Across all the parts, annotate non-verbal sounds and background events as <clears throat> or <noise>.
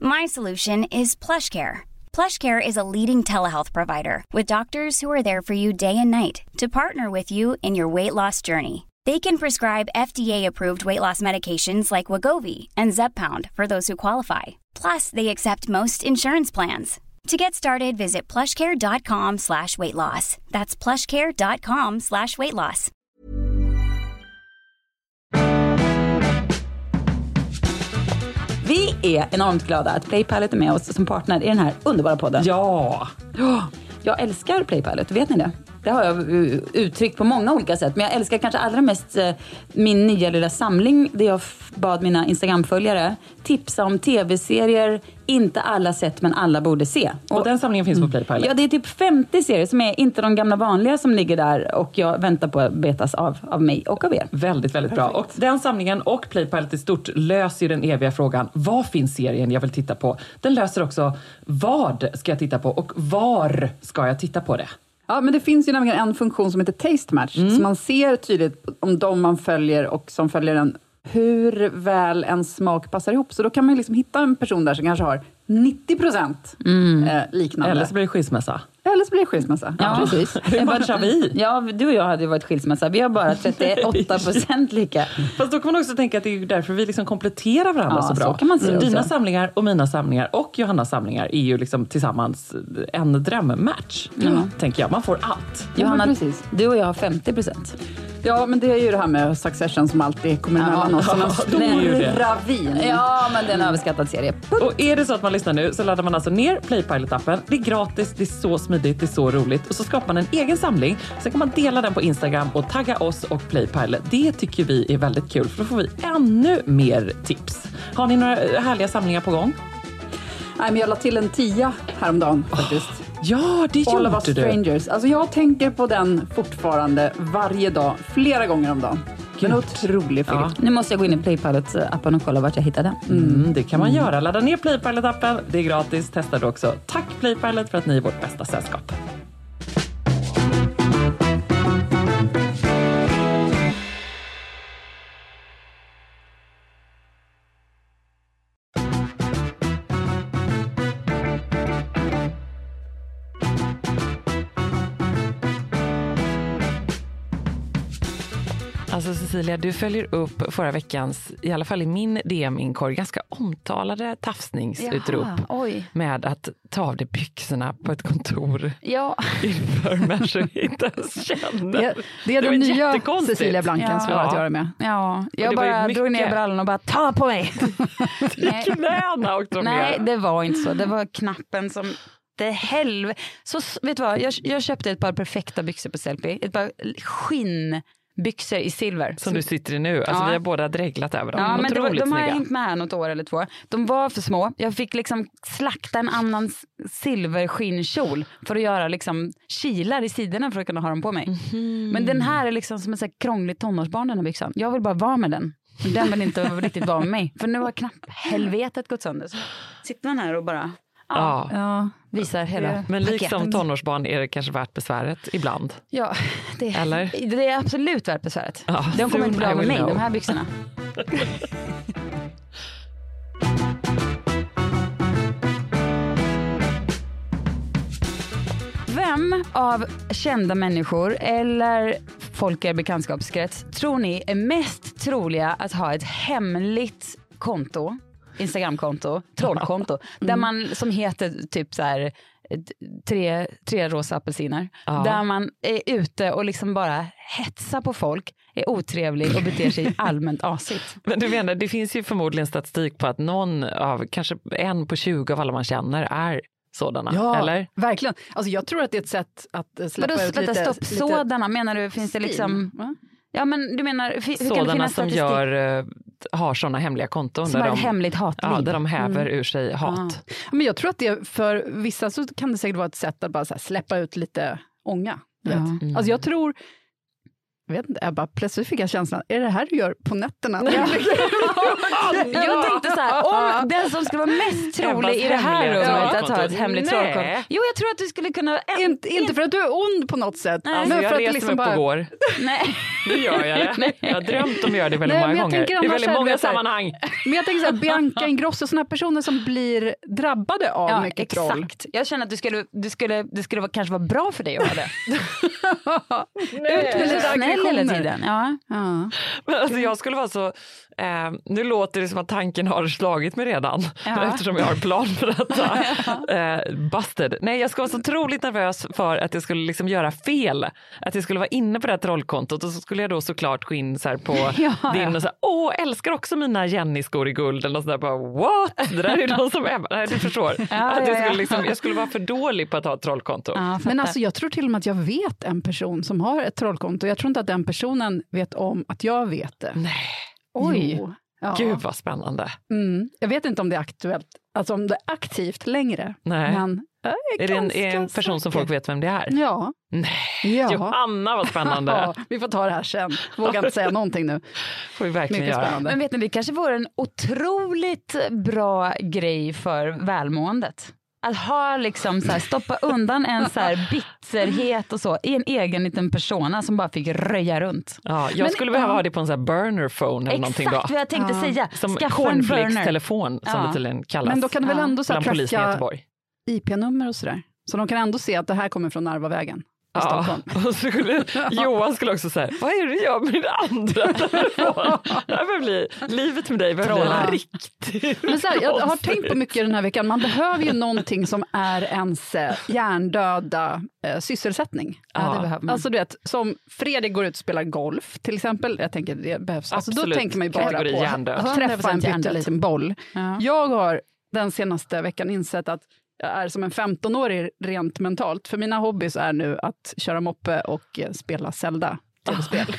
My solution is PlushCare. PlushCare is a leading telehealth provider with doctors who are there for you day and night to partner with you in your weight loss journey. They can prescribe FDA-approved weight loss medications like Wagovi and Zepbound for those who qualify. Plus, they accept most insurance plans. To get started, visit plushcare.com slash weight loss. That's plushcare.com slash weight loss. Är enormt glada att Playpilot är med oss som partner i den här underbara podden. Ja! Ja, Jag älskar Playpilot, vet ni det? Det har jag uh, uttryckt på många olika sätt. Men jag älskar kanske allra mest uh, min nya lilla samling där jag bad mina Instagram-följare tipsa om tv-serier inte alla sett men alla borde se. Och den samlingen finns på Playpilot. Ja, det är typ 50 serier som är inte de gamla vanliga som ligger där och jag väntar på att betas av, av mig och av er. Väldigt, väldigt bra. Och den samlingen och Playpilot i stort löser den eviga frågan, vad finns serien jag vill titta på? Den löser också, vad ska jag titta på och var ska jag titta på det? Ja, men det finns ju nämligen en funktion som heter Taste Match, Mm. så man ser tydligt om de man följer och som följer en, hur väl en smak passar ihop. Så då kan man liksom hitta en person där som kanske har 90 procent eh, liknande. Eller så blir det skilsmässa. Eller så blir det skilsmässa. Ja, precis. Hur matchar vi? Ja, du och jag hade ju varit skilsmässa. Vi har bara 38 procent lika. Fast då kan man också tänka att det är därför vi liksom kompletterar varandra Ja, så bra. så kan man se det Dina samlingar och mina samlingar och Johannas samlingar är ju liksom tillsammans en drömmatch. Tänker jag. Man får allt. Johanna, precis. du och jag har 50 procent. Ja, men det är ju det här med Succession som alltid kommer emellan oss. Som en stor det. ravin. Ja, men det är en överskattad serie. Och är det så att man lyssnar nu så laddar man alltså ner Playpilot-appen. Det är gratis, det är så smidigt, det är så roligt. Och så skapar man en egen samling. Sen kan man dela den på Instagram och tagga oss och Playpilot. Det tycker vi är väldigt kul för då får vi ännu mer tips. Har ni några härliga samlingar på gång? Nej, men jag la till en tia häromdagen faktiskt. Ja, det All of gjorde us du. strangers. Alltså jag tänker på den fortfarande varje dag, flera gånger om dagen. En otrolig film. Ja. Nu måste jag gå in i Playpilot-appen och kolla vart jag hittade den. Mm, det kan man göra. Ladda ner Playpilot-appen. Det är gratis. Testa det också. Tack Playpilot för att ni är vårt bästa sällskap. Cecilia, du följer upp förra veckans, i alla fall i min DM-inkorg, ganska omtalade tafsningsutrop Jaha, med att ta av dig byxorna på ett kontor Ja. <laughs> inför människor vi inte ens känner. Det, det är den nya. Cecilia Blanken som jag har att Ja. göra med. Ja, jag bara drog ner brallorna och bara ta på mig. <laughs> Nej. Knäna åkte de Nej, det var inte så. Det var knappen som det helvete. Så vet du vad, jag, jag köpte ett par perfekta byxor på Sellpy. Ett par skinnbyxor i silver. Som du sitter i nu. Alltså, Ja. Vi har båda dreglat över dem. Ja, men det var, de har snygga. hängt med här något år eller två. De var för små. Jag fick liksom slakta en annan silverskinnkjol för att göra liksom kilar i sidorna för att kunna ha dem på mig. Mhm. Men den här är liksom som en så här krånglig tonårsbarn den här byxan. Jag vill bara vara med den. Den vill inte riktigt vara med mig. För nu har knapp helvetet gått sönder. Så sitter man här och bara Ja. ja, visar hela Men liksom paketet. tonårsbarn är det kanske värt besväret ibland. Ja, det, Eller? det är absolut värt besväret. Ja, de kommer inte bli I av med mig, know. de här byxorna. Vem av kända människor eller folk i er bekantskapskrets tror ni är mest troliga att ha ett hemligt konto, Instagramkonto, trollkonto, där man som heter typ så här tre, tre rosa apelsiner. Ja. Där man är ute och liksom bara hetsar på folk, är otrevlig och beter sig <laughs> allmänt asigt. Men du menar, det finns ju förmodligen statistik på att någon av, kanske en på 20 av alla man känner är sådana, Ja, eller? verkligen. Alltså, jag tror att det är ett sätt att eh, släppa Vadå, ut vänta, lite... stopp, lite sådana menar du, finns det liksom, ja men du menar, hur kan det Sådana finnas som statistik gör, eh, har sådana hemliga konton. som där de, hemligt hatliv? ja, där de häver ur sig hat. Ja, Men jag tror att det för vissa så kan det säkert vara ett sätt att bara så här släppa ut lite ånga. Ja. Vet. Mm. Alltså jag tror, jag vet inte, jag bara, plötsligt fick jag känslan, är det här du gör på nätterna? <laughs> Jag tänkte så här, om den som skulle vara mest trolig i det här rummet att ha ett hemligt Nej. trollkonto. Jo, jag tror att du skulle kunna... inte, inte för att du är ond på något sätt, Nej. Alltså, men jag för att reser det mig liksom upp och bara... går. <laughs> Nej. <laughs> Nu gör jag det. Jag har drömt om att göra det väldigt Nej, många men jag gånger. tänker I väldigt många sammanhang. Men jag tänker så här, Bianca Ingrosso, sådana personer som blir drabbade av Ja, mycket troll. exakt. Jag känner att du skulle, du skulle, det skulle vara, kanske vara bra för dig att ha det. <laughs> Ut med lite Snäll hela aggressioner. tiden. Ja. Ja. Men alltså, jag skulle vara så, eh, nu låter det som att tanken har slagit mig redan Ja. <laughs> eftersom jag har en plan för detta. eh, busted. Nej, jag skulle vara så otroligt nervös för att jag skulle liksom göra fel. Att jag skulle vara inne på det här trollkontot och så skulle jag då såklart gå in så här på <laughs> Ja, din och säga åh, älskar också mina Jenny-skor i guld eller sånt där. Bara, What? Det där är någon <laughs> som är, nej, du förstår. att ja, jag, ja. skulle liksom, jag skulle vara för dålig på att ha ett trollkonto. Men alltså, jag tror till och med att jag vet en person som har ett trollkonto. Jag tror inte att den personen vet om att jag vet det. Nej, Oj. Jo. Ja. gud vad spännande. Mm. Jag vet inte om det är aktuellt, alltså om det är aktivt längre. Nej. Men jag är, Är det en, är en person som folk vet vem det är? Ja. Nej, ja. Johanna vad spännande. <laughs> Ja, vi får ta det här sen. Vågar inte säga någonting nu. får vi verkligen Mycket göra. spännande. Men vet ni, det kanske vore en otroligt bra grej för välmåendet. Att ha liksom så här, stoppa undan en så här bitterhet och så i en egen liten persona som bara fick röja runt. Ja, jag Men- skulle behöva ja. ha det på en här burner phone eller någonting Exakt vad jag tänkte säga. Som Skaffa en burner. cornflakes-telefon som Ja. det tydligen kallas. Men då kan du väl Ja. ändå så här, tracka. IP-nummer och sådär. Så de kan ändå se att det här kommer från Narvavägen Ja, <laughs> och så skulle, <laughs> Johan skulle också säga, vad är det du gör med din andra telefon? Det här behöver bli, livet med dig Trolla. bli riktigt <laughs> Men så här, jag har tänkt på mycket den här veckan, man behöver ju någonting som är ens eh, hjärndöda eh, sysselsättning. Ja, det behöver man. Alltså du vet, som Fredrik går ut och spelar golf till exempel, jag tänker det behövs. Alltså, då tänker man ju bara Kategori på hjärndöd. att träffa en 100% hjärndöd. pytteliten boll. Ja. Jag har den senaste veckan insett att jag är som en 15-årig rent mentalt, för mina hobbys är nu att köra moppe och eh, spela Zelda. tv-spel.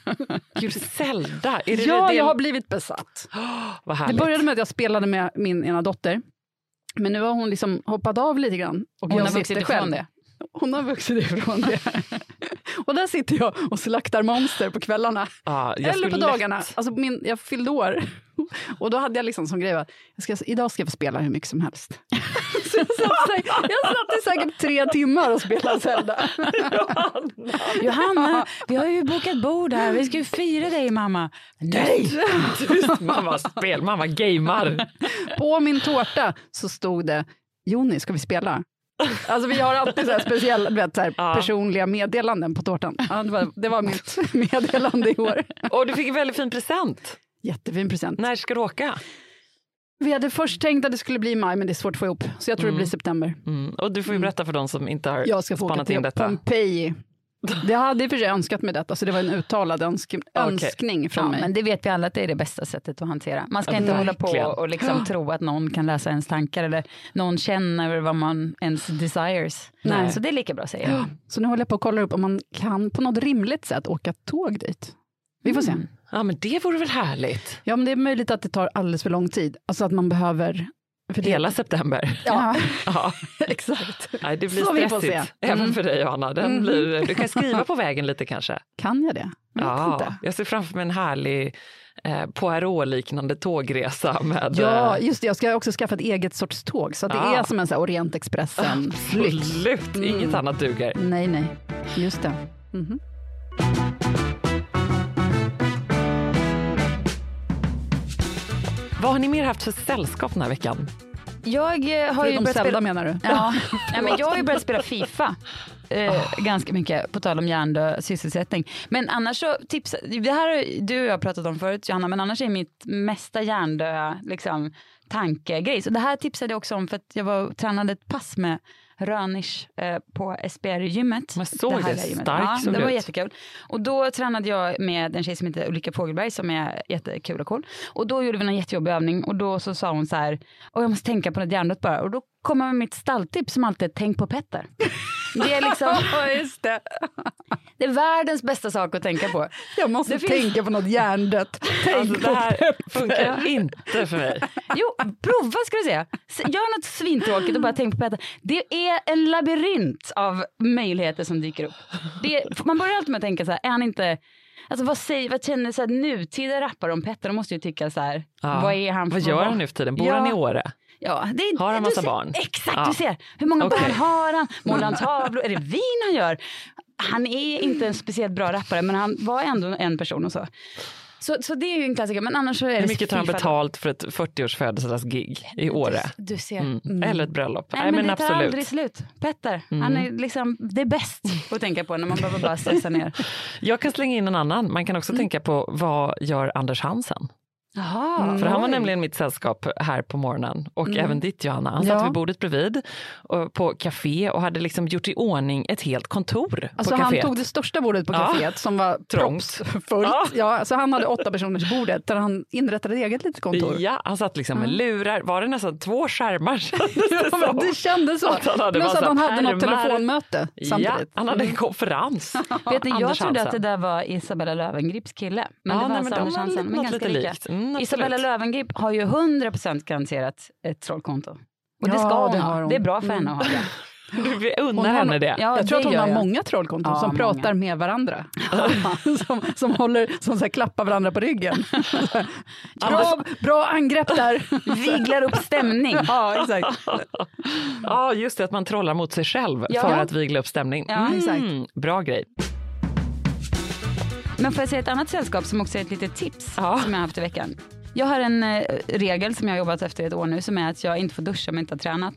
<laughs> Gud, Zelda, är det Ja, det? jag har blivit besatt. Vad Det började med att jag spelade med min ena dotter. Men nu har hon liksom hoppat av lite grann. Och Hon jag har vuxit ifrån det. Hon har vuxit ifrån det. <laughs> och där sitter jag och slaktar monster på kvällarna. Jag Eller på lätt- dagarna. Alltså min, jag fyllde år. Och då hade jag liksom som grej att jag ska, idag ska jag få spela hur mycket som helst. <laughs> Så jag, satt, säkert- jag satt i säkert tre timmar och spelade Zelda. Johanna, vi har ju bokat bord här, vi ska ju fira dig mamma. Nej! Tyst, mamma spel, mamma gamer. På min tårta så stod det Joni, ska vi spela? Alltså vi har alltid så här speciella, vet, så här Ja. personliga meddelanden på tårtan. Ja, det, var, det var mitt <laughs> meddelande i år. Och du fick en väldigt fin present. Jättefin present. När ska du åka? Vi hade först tänkt att det skulle bli maj, men det är svårt att få ihop. Så jag tror det blir september. Mm. Och du får ju berätta för de som inte har Jag ska få åka spanat in till detta. Pompeji. Det hade i och för sig önskat mig detta, så det var en uttalad önsk <laughs> önskning från Ja, mig. men det vet vi alla att det är det bästa sättet att hantera. Man ska Ja, inte hålla på verkligen. och liksom <gasps> tro att någon kan läsa ens tankar eller någon känner vad man ens desires. Nej. Så det är lika bra säger jag. Så nu håller jag på att kolla upp om man kan på något rimligt sätt åka tåg dit. Vi får se. Mm. Ja, men det vore väl härligt? Ja, men det är möjligt att det tar alldeles för lång tid. Alltså att man behöver... För det, Hela september. Ja, <laughs> Ja. exakt. Nej, det blir får stressigt. se. Mm. Även för dig Johanna. Den Mm. blir, du kan skriva på vägen lite kanske. Kan jag det? Jag Ja, inte. jag ser framför mig en härlig eh, Poirot-liknande tågresa med... Ja, eh, just det. Jag ska också skaffa ett eget sorts tåg. Så att det Ja. är som en Orientexpressen-lyx. Absolut, Mm. inget annat duger. Nej, nej. Just det. Mhm. Vad har ni mer haft för sällskap den här veckan? Jag eh, har ju börjat Zelda spela... menar du? Ja. <laughs> ja, men jag har ju börjat spela Fifa. eh, ganska mycket, på tal om hjärndöd sysselsättning. Men annars så tips, det här har du och jag har pratat om förut Johanna, men annars är mitt mesta hjärndöda liksom, tankegrej. Så det här tipsade jag också om för att jag var tränade ett pass med Rönisch eh, på SBR-gymmet. Man såg det, härliga gymmet. stark ja, såg det var jättekul. Och då tränade jag med en tjej som heter Ulrika Fogelberg som är jättekul och cool. Och då gjorde vi en jättejobbig övning och då så sa hon så här, och jag måste tänka på något hjärndött bara. Och då kom jag med mitt stalltips som alltid är tänk på Petter. <laughs> Det är liksom, <laughs> just det. det är världens bästa sak att tänka på. Jag måste Det finns- tänka på något hjärndött. Tänk Alltså, på det här Peppe. funkar inte för mig. Jo, prova ska du se. Gör något svintråkigt och bara tänk på Petter. Det är en labyrint av möjligheter som dyker upp. Det, man börjar alltid med att tänka så här, är han inte Alltså vad, säger, vad känner så här, nutida rappare om Petter? De måste ju tycka så här, Ja. vad är han för Vad gör han nu för tiden? Bor Ja. han i Åre? Ja, det är, Har han du massa ser, barn? Exakt, Ja. du ser. Hur många Okej. barn har han? <laughs> Målar han tavlor? Är det vin han gör? Han är inte en speciellt bra rappare, men han var ändå en person och så. Så, så det är ju en klassiker, men annars så är Hur mycket tar han betalt för ett 40-års födelsedagsgig i Åre? Du ser. Mm. Eller ett bröllop? Nej, men, det tar aldrig slut. Petter, han Mm. är liksom, det är bäst att tänka på när man behöver bara stressa ner. <laughs> Jag kan slänga in en annan. Man kan Mm. också tänka på vad gör Anders Hansen? Jaha. För han var oj. nämligen mitt sällskap här på morgonen och även ditt Johanna. Han Ja. satt vid bordet bredvid och, på café och hade liksom gjort i ordning ett helt kontor Alltså på han kaféet. tog det största bordet på Ja. kaféet som var <laughs> Trångt. proppsfullt. Ja. Ja. alltså han hade åtta personers bordet där han inrättade ett eget litet kontor. Ja, han satt liksom med lurar. Var det nästan två skärmar? <laughs> Ja, det kändes så. Att han hade Plus att han hade något pärmar. telefonmöte Ja, samtidigt. han hade en konferens. <laughs> Vet ni, jag trodde att det där var Isabella Lövengrips kille. Men Ja, det var nej, alltså Anders Hansen. Men något ganska lite lika. likt. Mm. Isabella Lövengrip har ju 100% garanterat ett trollkonto. Och det Ja, ska hon det ha. hon. Det är bra för henne att ha det. Vi unnar Hon har henne det. Ja, jag tror att det hon gör har jag. många trollkonton Ja, som många. pratar med varandra. <laughs> <laughs> som, som, håller, som så klappar varandra på ryggen. <laughs> bra, bra angrepp där. Viglar upp stämning. ja, exakt. Ja, just det, att man trollar mot sig själv Ja. för att vigla upp stämning. Ja, exakt. Bra grej. Men får jag säga ett annat sällskap som också är ett litet tips Ja. som jag har haft i veckan. Jag har en eh, regel som jag har jobbat efter ett år nu som är att jag inte får duscha om jag inte har tränat.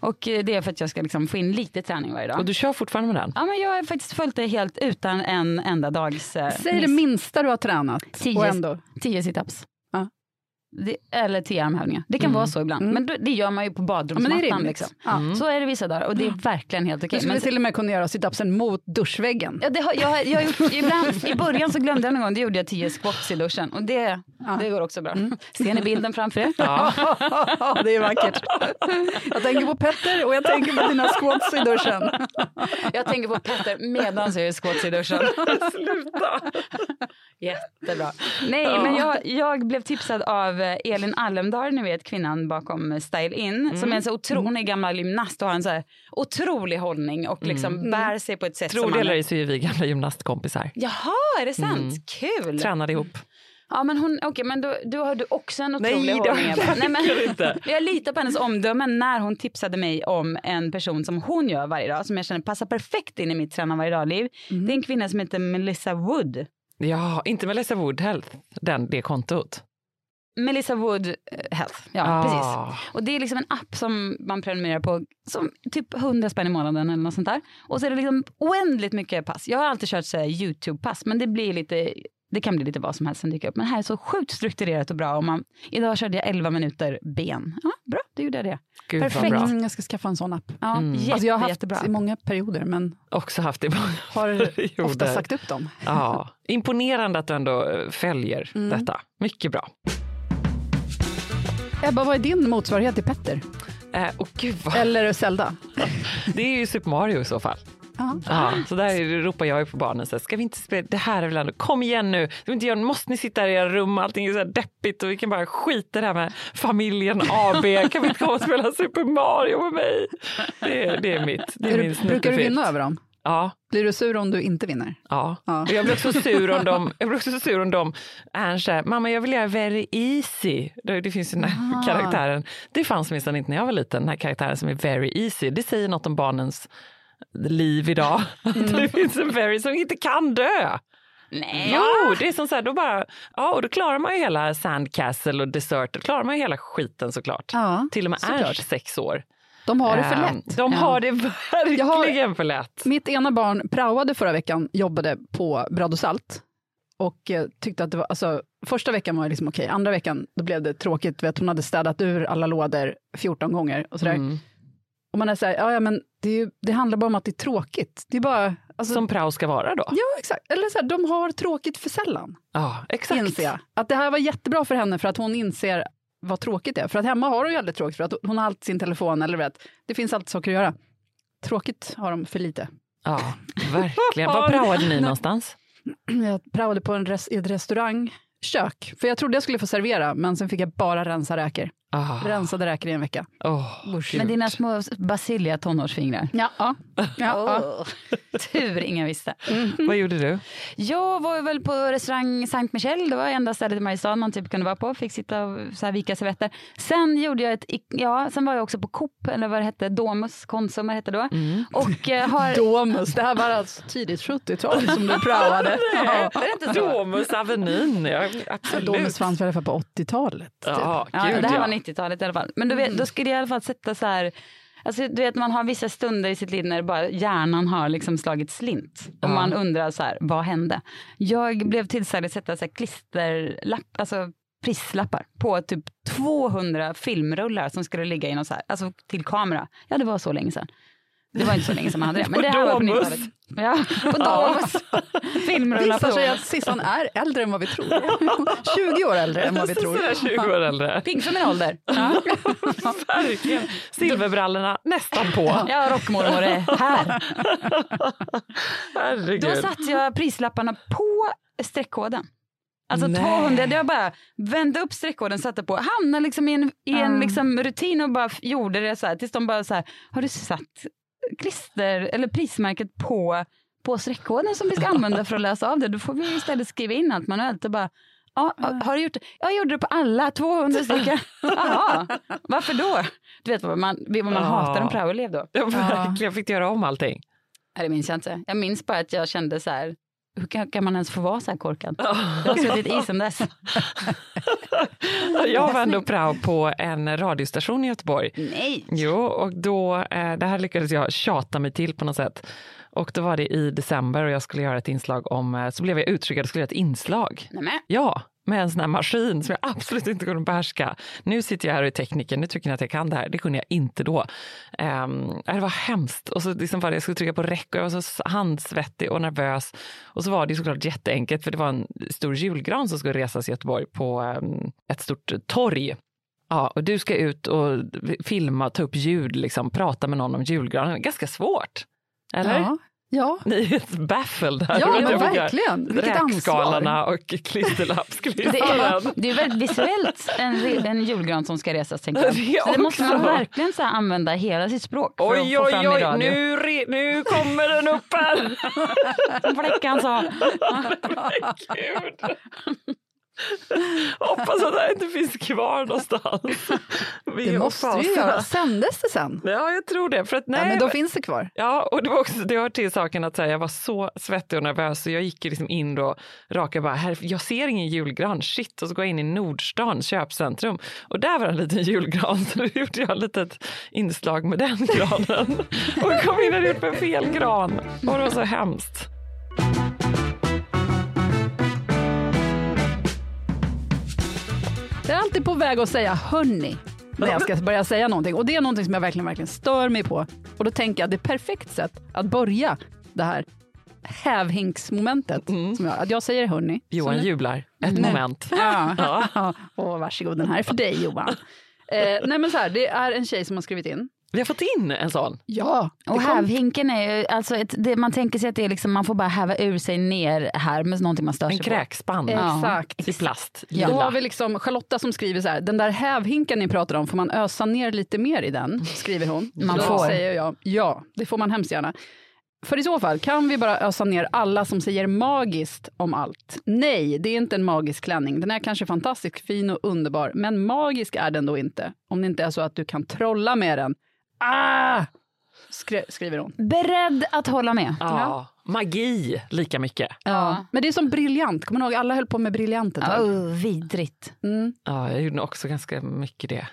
Och eh, det är för att jag ska liksom få in lite träning varje dag. Mm. Och du kör fortfarande med den? Ja, men jag har faktiskt följt det helt utan en enda dags eh, Säg det minsta du har tränat. Tio, Och ändå. tio situps. Ja. Det, eller tio armhävningar. Det kan vara så ibland. Men då, det gör man ju på Ja, men det badrumsmattan. rimligt. liksom. Ja. Så är det vissa dagar och det är verkligen helt okej. Du skulle Men- till och med kunna göra situpsen mot duschväggen. Ja, det har, jag, har- jag har gjort, ibland, I början så glömde jag någon gång, då gjorde jag tio squats i duschen och det, det går också bra. Ser ni bilden framför er? Ja. <laughs> det är vackert. Jag tänker på Petter och jag tänker på dina squats i duschen. Jag tänker på Petter medan jag gör squats i duschen. <laughs> Sluta! Jättebra. Nej, men jag, jag blev tipsad av eh, Elin Allemdahl, ni vet kvinnan bakom eh, Style In, som är en så otro, hon är gammal gymnast och har en så här otrolig hållning och liksom bär sig på ett sätt Tror som det ej så är vi gamla gymnastkompisar. Jaha, är det sant? Kul! Tränade ihop. Ja men hon, okej men då, då har du också en Nej, otrolig det har hållning. jag. Nej, men, <laughs> inte. Jag litar på hennes omdöme när hon tipsade mig om en person som hon gör varje dag, som jag känner passar perfekt in i mitt träna varje dag-liv. Det är en kvinna som heter Melissa Wood. Ja, inte Melissa Wood Health, den, det kontot. Melissa Wood eh, Health, ja Ah. precis. Och det är liksom en app som man prenumererar på, som typ 100 spänn i månaden eller något sånt där. Och så är det liksom oändligt mycket pass. Jag har alltid kört så YouTube-pass, men det blir lite det kan bli lite vad som helst som dyker upp. Men här är så sjukt strukturerat och bra. Och man, idag körde jag 11 minuter ben. Ja, bra, då gjorde jag det. Gud Perfekt. Mm, jag ska skaffa en sån app. Ja, jätte, Alltså jag har haft jättebra. i många perioder men Också haft det i många <laughs> har perioder. ofta sagt upp dem. Ja, imponerande att du ändå eh, följer detta. Mycket bra. Ebba, vad är din motsvarighet till Petter? Eh, vad, Eller Zelda? <laughs> det är ju Super Mario i så fall. Ja. Ja, så där ropar jag ju på barnen, så här, ska vi inte spela, det här är väl ändå, kom igen nu, inte göra, måste ni sitta här i era rum, allting är så här deppigt och vi kan bara skita i det här med familjen AB, kan vi inte komma och spela Super Mario med mig? Det, är- det är mitt, det är, min du, brukar du vinna över dem? Ja, Blir du sur om du inte vinner? Ja. Ja. Jag blir också sur om de, jag blir också sur om de här, mamma jag vill göra very easy. Det, det finns ju den här Ah. karaktären, det fanns minsann inte när jag var liten, den här karaktären som är very easy. Det säger något om barnens liv idag. <laughs> Mm. det finns en very som inte kan dö. Nej. Jo, det är som så här, då bara, ja och då klarar man ju hela Sandcastle och Desert, då klarar man ju hela skiten såklart. Ja, Till och med. Ernst sex år. De har det för Eh, lätt. De har det verkligen för lätt. Mitt ena barn praoade förra veckan, jobbade på Bröd och Salt. Och eh, tyckte att det var, alltså, första veckan var det liksom okej, andra veckan då blev det tråkigt. Vet, hon hade städat ur alla lådor 14 gånger och sådär. Mm. Och man är såhär, ja, ja men det, ju, det handlar bara om att det är tråkigt. Det är bara, alltså, Som prao ska vara då. Ja, exakt. Eller så här, de har tråkigt för sällan, Ja, exakt. inser jag. Att det här var jättebra för henne för att hon inser vad tråkigt det är. För att hemma har hon ju aldrig tråkigt för att hon har alltid sin telefon, eller vet, det finns alltid saker att göra. Tråkigt har de för lite. Ja, verkligen. Var praoade ni <laughs> någonstans? Jag praoade på en res- ett restaurangkök, för jag trodde jag skulle få servera, men sen fick jag bara rensa räkor. Ah. Rensade räkor i en vecka. Oh, Men dina små Basilia tonårsfingrar. Ja, ja. ja, ja. Åh, <laughs> Tur ingen visste. Vad gjorde du? Jag var väl på restaurang Sankt Michel, det var enda stället i Mariestad man typ kunde vara på, fick sitta och så här vika servetter. Sen gjorde jag ett, ja, sen var jag också på Coop, eller vad det hette, Domus, Konsum hette då. Och eh, har... <laughs> Domus, det här var alltså tidigt 70-tal som du praoade. <laughs> Ja. Domus Avenyn, ja, absolut. Domus fanns väl i alla fall på 80-talet. Typ. Ja, Ja, gud det här ja. var 90-talet i alla fall. Men du vet, då skulle jag i alla fall sätta så här, alltså du vet man har vissa stunder i sitt liv när bara hjärnan har liksom slagit slint. Och Ja. man undrar så här, vad hände? Jag blev tillsagd att sätta så här klisterlapp, alltså prislappar på typ 200 filmrullar som skulle ligga i någon så här, alltså till kamera. Ja, det var så länge sedan. Det var inte så länge sedan man hade det. Men det här var på Domus. 90-talet. Ja, på Domus. Filmrullar visar på sig Domus. att Sissan är äldre än vad vi tror. <laughs> 20 år äldre än vad vi tror. Sådär 20 år äldre. Pigg för min ålder. Ja, Verkligen. Silverbrallorna nästan på. ja rockmormor är här. Herregud. Då satte jag prislapparna på streckkoden. Alltså Nej. 200, jag bara vände upp streckkoden, satte på, hamnade liksom i en, i en Mm. liksom rutin och bara gjorde det så här tills de bara så här, har du satt klister eller prismärket på, på streckkoden som vi ska använda för att läsa av det? Då får vi istället skriva in allt manuellt och bara Ja, har du gjort det? Jag gjorde det på alla, 200 stycken. Jaha, varför då? Du vet vad man, vad man Ja. hatar en praoelev då? Ja, verkligen. Fick du göra om allting? Nej, det minns jag inte. Jag minns bara att jag kände så här, hur kan, kan man ens få vara så här korkad? Jag har suttit i sen dess. <laughs> Jag var ändå prao på en radiostation i Göteborg. Nej! Jo, och då, eh, det här lyckades jag tjata mig till på något sätt. Och då var det i december och jag skulle göra ett inslag om, eh, så blev jag uttryckad och skulle göra ett inslag. Nej, men. Ja, med en sån här maskin som jag absolut inte kunde behärska. Nu sitter jag här och är tekniker, nu tycker ni att jag kan det här. Det kunde jag inte då. Um, det var hemskt. Och så liksom var det, jag skulle trycka på räck och jag var så handsvettig och nervös. Och så var det såklart jätteenkelt för det var en stor julgran som skulle resas i Göteborg på um, ett stort torg. Ja, och du ska ut och filma, ta upp ljud, liksom, prata med någon om julgranen. Ganska svårt. Eller? Ja. Ja, Ni är helt baffled här. ja men verkligen. Vilket ansvar. och Det klisterlappsklistraren. är, det är väldigt visuellt en, en julgran som ska resas tänker jag. <laughs> Det Så det måste man verkligen så använda hela sitt språk för att Oj, få oj, fram i oj, radio. nu, re, nu kommer den upp här. <laughs> Som fläckan sa. <laughs> Hoppas att det här inte finns kvar någonstans. Vi Det måste fasar. göra. Sändes det sen? Ja, jag tror det. För att, nej, Nej, men då finns det kvar. Ja, och det var också, det hör till saken att säga, jag var så svettig och nervös så jag gick liksom in då raka bara, här, jag ser ingen julgran, shit, och så går jag in i Nordstan köpcentrum och där var en liten julgran <laughs> så då gjorde jag ett litet inslag med den granen <laughs> och kom in och med fel gran och det var så hemskt. Jag är alltid på väg att säga hörni när jag ska börja säga någonting. Och det är någonting som jag verkligen, verkligen stör mig på. Och då tänker jag att det är perfekt sätt att börja det här hävhinksmomentet. Som jag, att jag säger hörni. Johan jublar, ett moment. Ja. ja. <laughs> Åh, varsågod, den här är för dig Johan. Eh, nej men så här, det är en tjej som har skrivit in. Vi har fått in en sån. Ja, Och hävhinken är ju, alltså ett, det, man tänker sig att det är liksom, man får bara häva ur sig ner här med någonting man stör En sig på. kräkspann Exakt. i plast. Ja. Då har vi liksom Charlotta som skriver så här, den där hävhinken ni pratar om, får man ösa ner lite mer i den? Skriver hon. Man Då får. säger jag, ja, det får man hemskt gärna. För i så fall kan vi bara ösa ner alla som säger magiskt om allt. Nej, det är inte en magisk klänning. Den är kanske fantastiskt fin och underbar, men magisk är den då inte. Om det inte är så att du kan trolla med den. Ah! Skri- skriver hon. Beredd att hålla med. Ja. Magi, lika mycket. Ja. Men det är som briljant, kommer ihåg? Alla höll på med briljant ett tag. Oh, vidrigt. Mm. Ja, jag gjorde också ganska mycket det.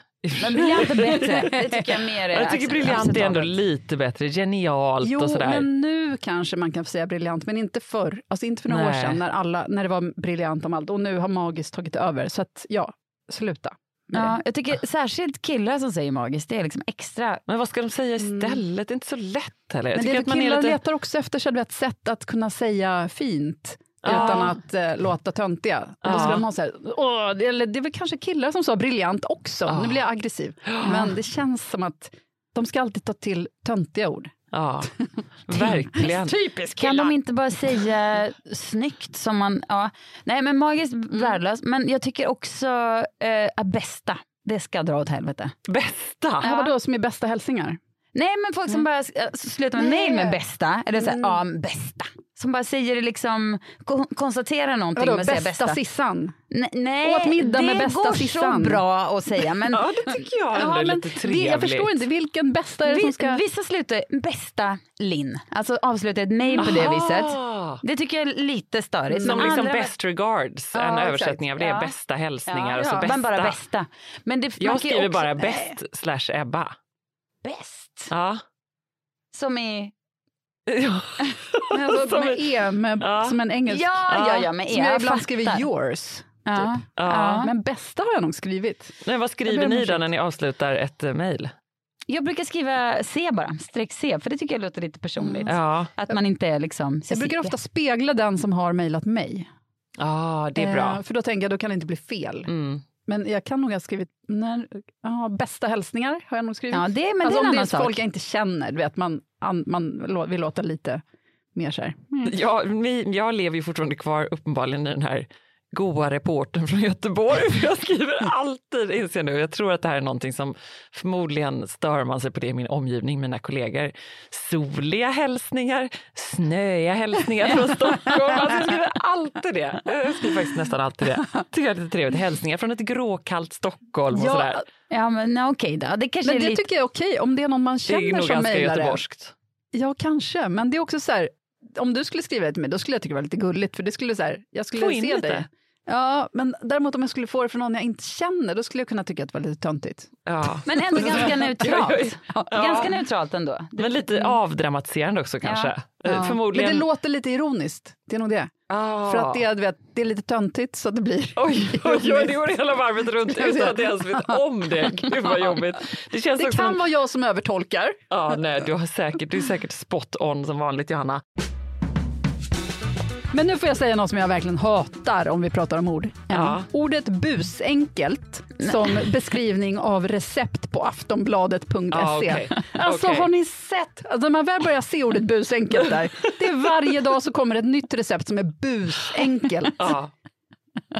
Men briljant är bättre. Det tycker jag mer är Jag tycker briljant är ändå lite bättre. Genialt Jo, och sådär. men nu kanske man kan få säga briljant, men inte förr. Alltså inte för några år Nej. sedan när, alla, när det var briljant om allt. Och nu har magiskt tagit över. Så att ja, sluta. Ja, det. jag tycker särskilt killar som säger magiskt, det är liksom extra. Men vad ska de säga istället? Det är inte så lätt heller. Men det är att man killar lite... letar också efter vet, sätt att kunna säga fint. Ja. Utan att eh, låta töntiga. Och då ha så här, åh, det, eller det är väl kanske killar som sa briljant också. Ja. Nu blir jag aggressiv. <gasps> Men det känns som att de ska alltid ta till töntiga ord. Ja, <laughs> verkligen. Typiskt Kan de inte bara säga snyggt som man, ja. Nej men magiskt värdelöst, men jag tycker också eh, att bästa, det ska dra åt helvete. Bästa! Ja. Vadå som är bästa hälsningar? Nej men folk som bara eh, slutar med Nej. mail med bästa, eller såhär, ja men bästa. Som bara säger det liksom, kon- konstaterar någonting Vadå, med att säga bästa, bästa. Sissan? Nej, nej, Åt middag det med bästa går Sissan. så bra att säga men <laughs> Ja, det tycker jag ändå är men lite trevligt. jag förstår inte, vilken bästa är det vi, som ska... vissa slutar bästa Linn, alltså avslutar ett mail på det viset. Det tycker jag är lite störigt. Som liksom andra- best regards, Ja, en exakt. översättning av det. Ja. Bästa hälsningar Ja, och så ja, bästa. men bara bästa. Men det, Jag skriver också- bara bäst slash Ebba. Bäst. Ja. Som i... ja. Men alltså, <laughs> Som- med E, med, Ja. som en engelsk. Ja, ja, ja, men Som jag jag ibland skriver yours. Ja. Ja. Men bästa har jag nog skrivit. Nej, vad skriver ni då när ni avslutar ett eh, mejl? Jag brukar skriva C bara, streck C, för det tycker jag låter lite personligt. Ja. Att man inte är liksom... Jag brukar ofta spegla den som har mejlat mig. ja, det är bra. Eh, för då tänker jag, då kan det inte bli fel. Mm. Men jag kan nog ha skrivit, när, ja, bästa hälsningar har jag nog skrivit. Ja, det, men alltså det är en om det annan är sak. folk jag inte känner, du vet, man, an, man vill låta lite mer så här. Mm. Jag, vi, jag lever ju fortfarande kvar uppenbarligen i den här goa reporten från Göteborg. För <laughs> jag skriver alltid, inser jag nu, jag tror att det här är någonting som förmodligen stör man sig på det i min omgivning, mina kollegor. Soliga hälsningar, snöiga hälsningar från <laughs> Stockholm. Alltså jag skriver alltid det. Jag skriver faktiskt nästan alltid det. Tycker jag är lite trevligt. Hälsningar från ett gråkallt Stockholm och Ja, sådär. Ja, men okej då. Det kanske Men är det lite... tycker jag är okej, om det är någon man Det känner är nog som ganska mejlar det. göteborgskt. Ja, kanske. Men det är också så här, om du skulle skriva det till mig, då skulle jag tycka det var lite gulligt, för det skulle så här, jag skulle se in lite. dig. Ja, men däremot om jag skulle få det från någon jag inte känner, då skulle jag kunna tycka att det var lite töntigt. Ja. Men ändå <laughs> ganska neutralt. Ja. Ganska neutralt ändå. Men lite avdramatiserande också kanske. Ja. Eh, Men Förmodligen. det låter lite ironiskt, det är nog det. Ah. För att det, vet, det är lite töntigt så att det blir... Oj, oj, oj, det går hela varvet runt utan att jag ens vet om det. <laughs> Gud vad jobbigt. Det känns Det kan som... vara jag som övertolkar. Ja, nej, du, har säkert, du är säkert spot on som vanligt Johanna. Men nu får jag säga något som jag verkligen hatar om vi pratar om ord. Ja. Ordet busenkelt som beskrivning av recept på aftonbladet.se. Ja, okej. Alltså Okej. har ni sett? Alltså, när man väl börjar se ordet busenkelt där, det är varje dag så kommer ett nytt recept som är busenkelt. Ja,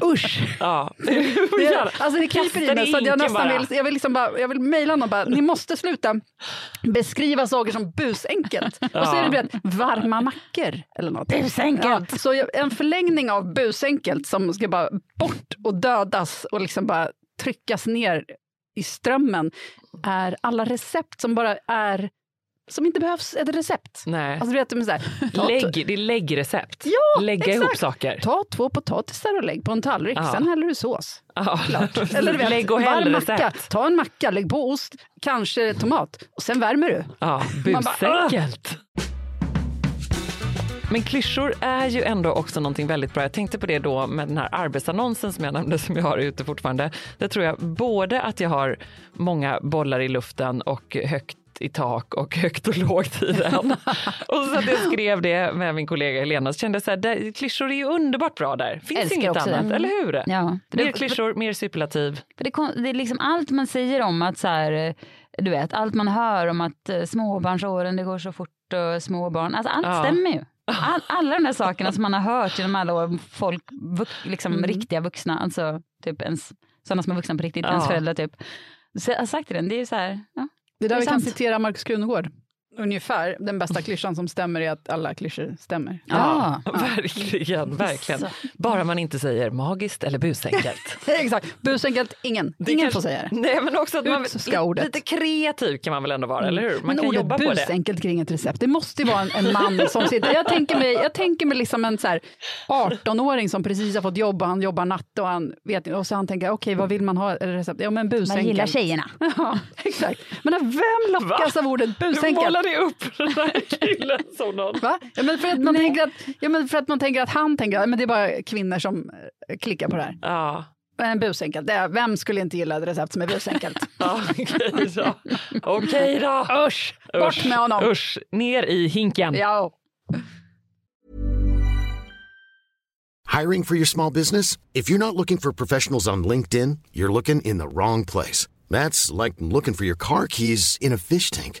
Usch! ja. <laughs> Det, alltså det kryper i mig så jag nästan bara. vill, jag vill, liksom bara, jag vill mejla någon bara, ni måste sluta beskriva saker som busenkelt. <laughs> Och så är det vet, varma mackor eller något. Busenkelt. Ja, så en förlängning av busenkelt som ska bara bort och dödas och liksom bara tryckas ner i strömmen är alla recept som bara är som inte behövs ett recept. Nej. Alltså vet, är så här, <laughs> ta, Lägg, det är läggrecept. Ja, Lägga exakt. ihop saker. ta två potatisar och lägg på en tallrik, Ja. sen häller du sås. Ja. <laughs> Eller du vet, Lägg och varm macka, ta en macka, lägg på ost, kanske tomat och sen värmer du. Ja, busenkelt. Men klyschor är ju ändå också någonting väldigt bra. Jag tänkte på det då med den här arbetsannonsen som jag nämnde som jag har ute fortfarande. Där tror jag både att jag har många bollar i luften och högt i tak och <laughs> högt och lågt i den. <laughs> och så att jag skrev det med min kollega Helena så kände jag så här, där, klyschor är ju underbart bra där. Finns Älskar inget annat, det. eller hur? Ja. Mer klyschor, mer superlativ. För det, det är liksom allt man säger om att så här, du vet, allt man hör om att eh, småbarnsåren, det går så fort och småbarn, alltså allt Ja. stämmer ju. <laughs> All, alla de där sakerna som man har hört genom alla år, folk, liksom Mm. riktiga vuxna, alltså typ ens, sådana som är vuxna på riktigt, Ja. ens föräldrar typ. Så jag har sagt till den, det är ju så här, ja. Det är där Det vi kan sant. citera Markus Krunegård. Ungefär. Den bästa klyschan som stämmer är att alla klyschor stämmer. Ja, <laughs> verkligen, verkligen. Bara man inte säger magiskt eller busenkelt. <laughs> Exakt. Busenkelt, ingen. Det ingen kanske- får säga det. Nej, men också att man, ordet. lite kreativ kan man väl ändå vara, eller hur? Man Men kan ordet jobba på det. busenkelt kring ett recept, det måste ju vara en, en man som <laughs> sitter... Jag tänker mig, jag tänker mig liksom en så här 18-åring som precis har fått jobb och han jobbar natt och, han vet, och så han tänker, okej vad vill man ha recept? Ja men busenkelt. Man gillar tjejerna. Ja, exakt. Men vem lockas av ordet busenkelt? Målade upp den här killen som någon... Va? Ja, men för, att man tänker att, ja, men för att man tänker att han tänker att men det är bara kvinnor som eh, klickar på det här. Ja, Men busenkelt, det är, vem skulle inte gilla ett recept som är busenkelt? <laughs> ja okej då. Okej då. Usch, bort med honom. Usch, ner i hinken. Ja. Hiring for your small business? If you're not looking for professionals on LinkedIn, you're looking in the wrong place. That's like looking for your car keys in a fish tank.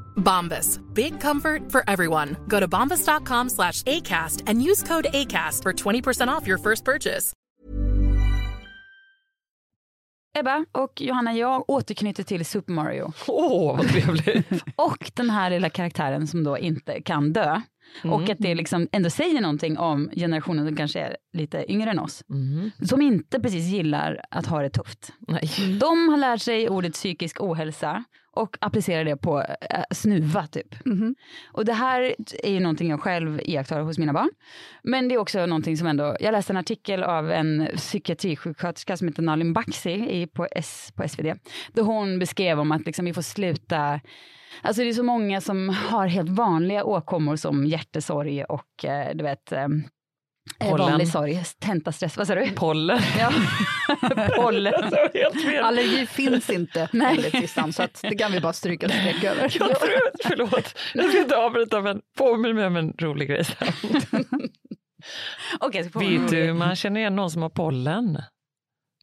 Bombas. Big comfort for everyone. Go to bombas.com slash ACAST and use code ACAST for 20% off your first purchase. Ebba och Johanna, jag återknyter till Super Mario. Åh, vad trevligt. <laughs> Och den här lilla karaktären som då inte kan dö. Och att det liksom ändå säger någonting om generationen som kanske är lite yngre än oss. Som inte precis gillar att ha det tufft. Nej. De har lärt sig ordet psykisk ohälsa och applicerar det på äh, snuva typ. Och det här är ju någonting jag själv iakttar hos mina barn. Men det är också någonting som ändå, jag läste en artikel av en psykiatrisjuksköterska som heter Nalin Baxi i, på, S, på SvD. Där hon beskrev om att liksom vi får sluta Alltså det är så många som har helt vanliga åkommor som hjärtesorg och eh, du vet eh, Pollen. vanlig sorg, tentastress, vad sa du? Pollen. Ja. <laughs> Pollen. Fel. Allergi finns inte <laughs> enligt listan, så att det kan vi bara stryka ett streck över. Jag tror, <laughs> förlåt, jag ska inte avbryta men påminn mig om en rolig grej sen. Får Vet du, man känner igen någon som har pollen.